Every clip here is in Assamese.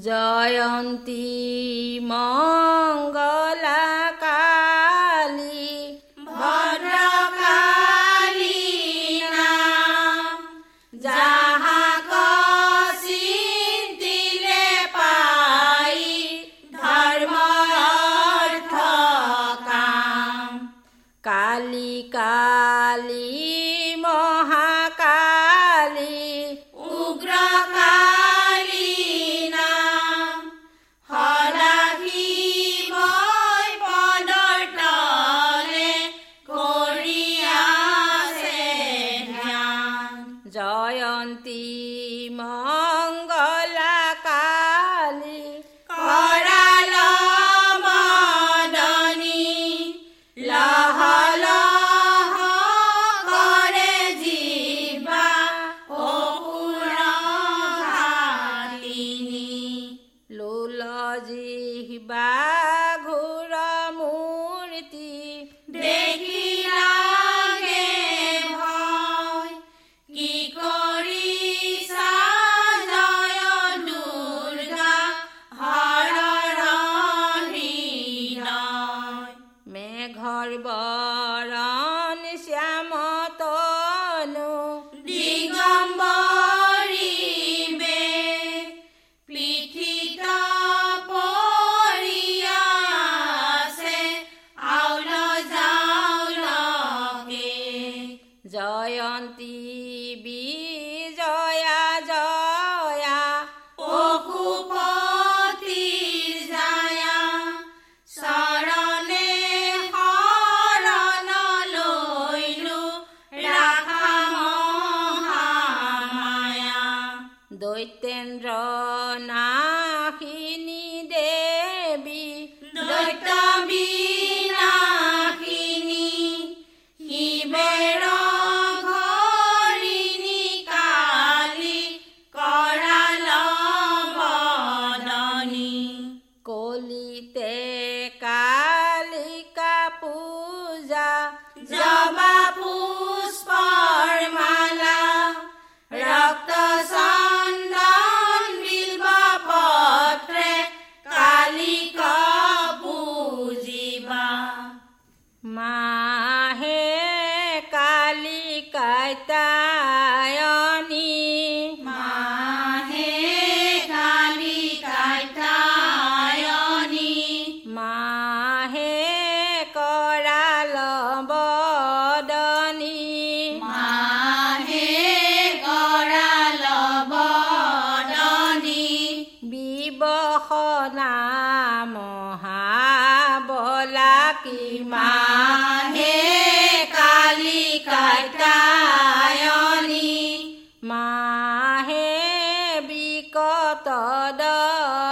জয়ন্তী মঙ্গলা কালী ভদ্রকালী নাম যাহা দিলে পাই ধর্ম অর্থ কালী কালী মহাবলা কি মাহে কালী কাটা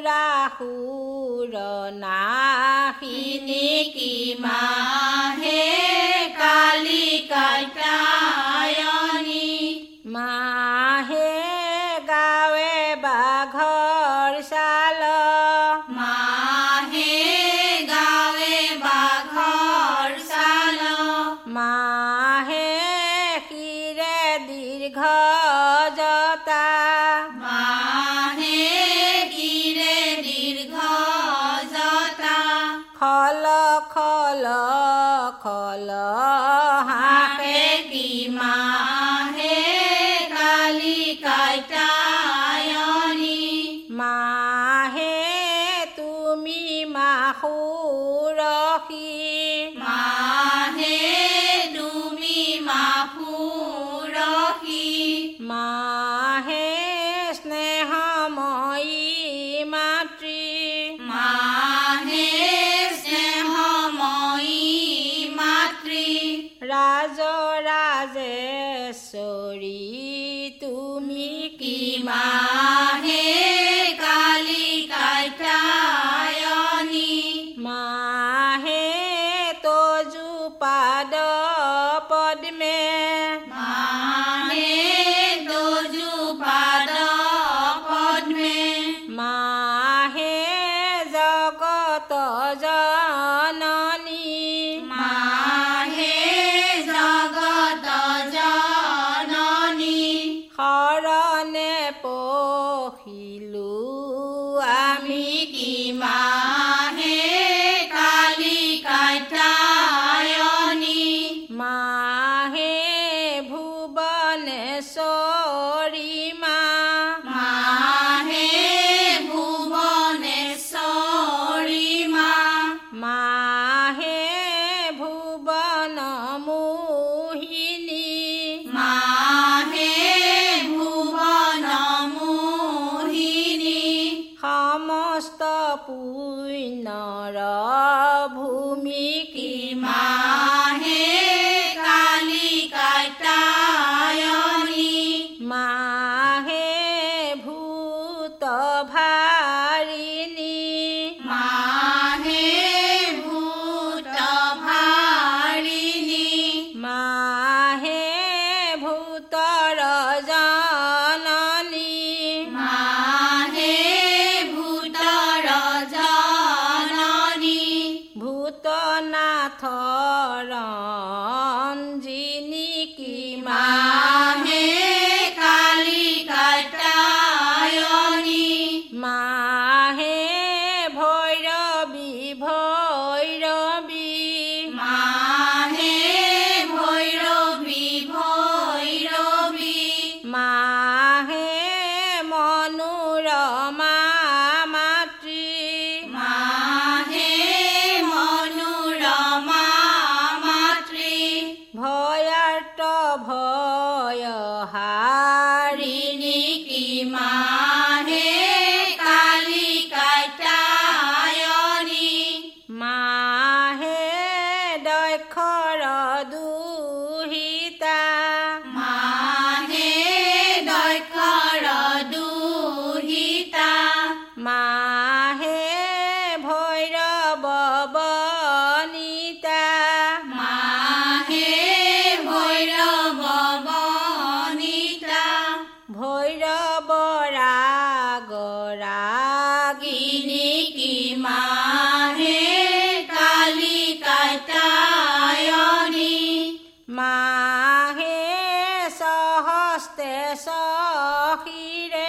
সুৰাসুৰ নাখিনি কি মাহে কালি কাইটা সকল হাকে কি মাহে কালি কাইটায়নি মাহে তুমি মাহু ৰখি মাহে তুমি মাহু ৰখি মা কি মাহে sahi re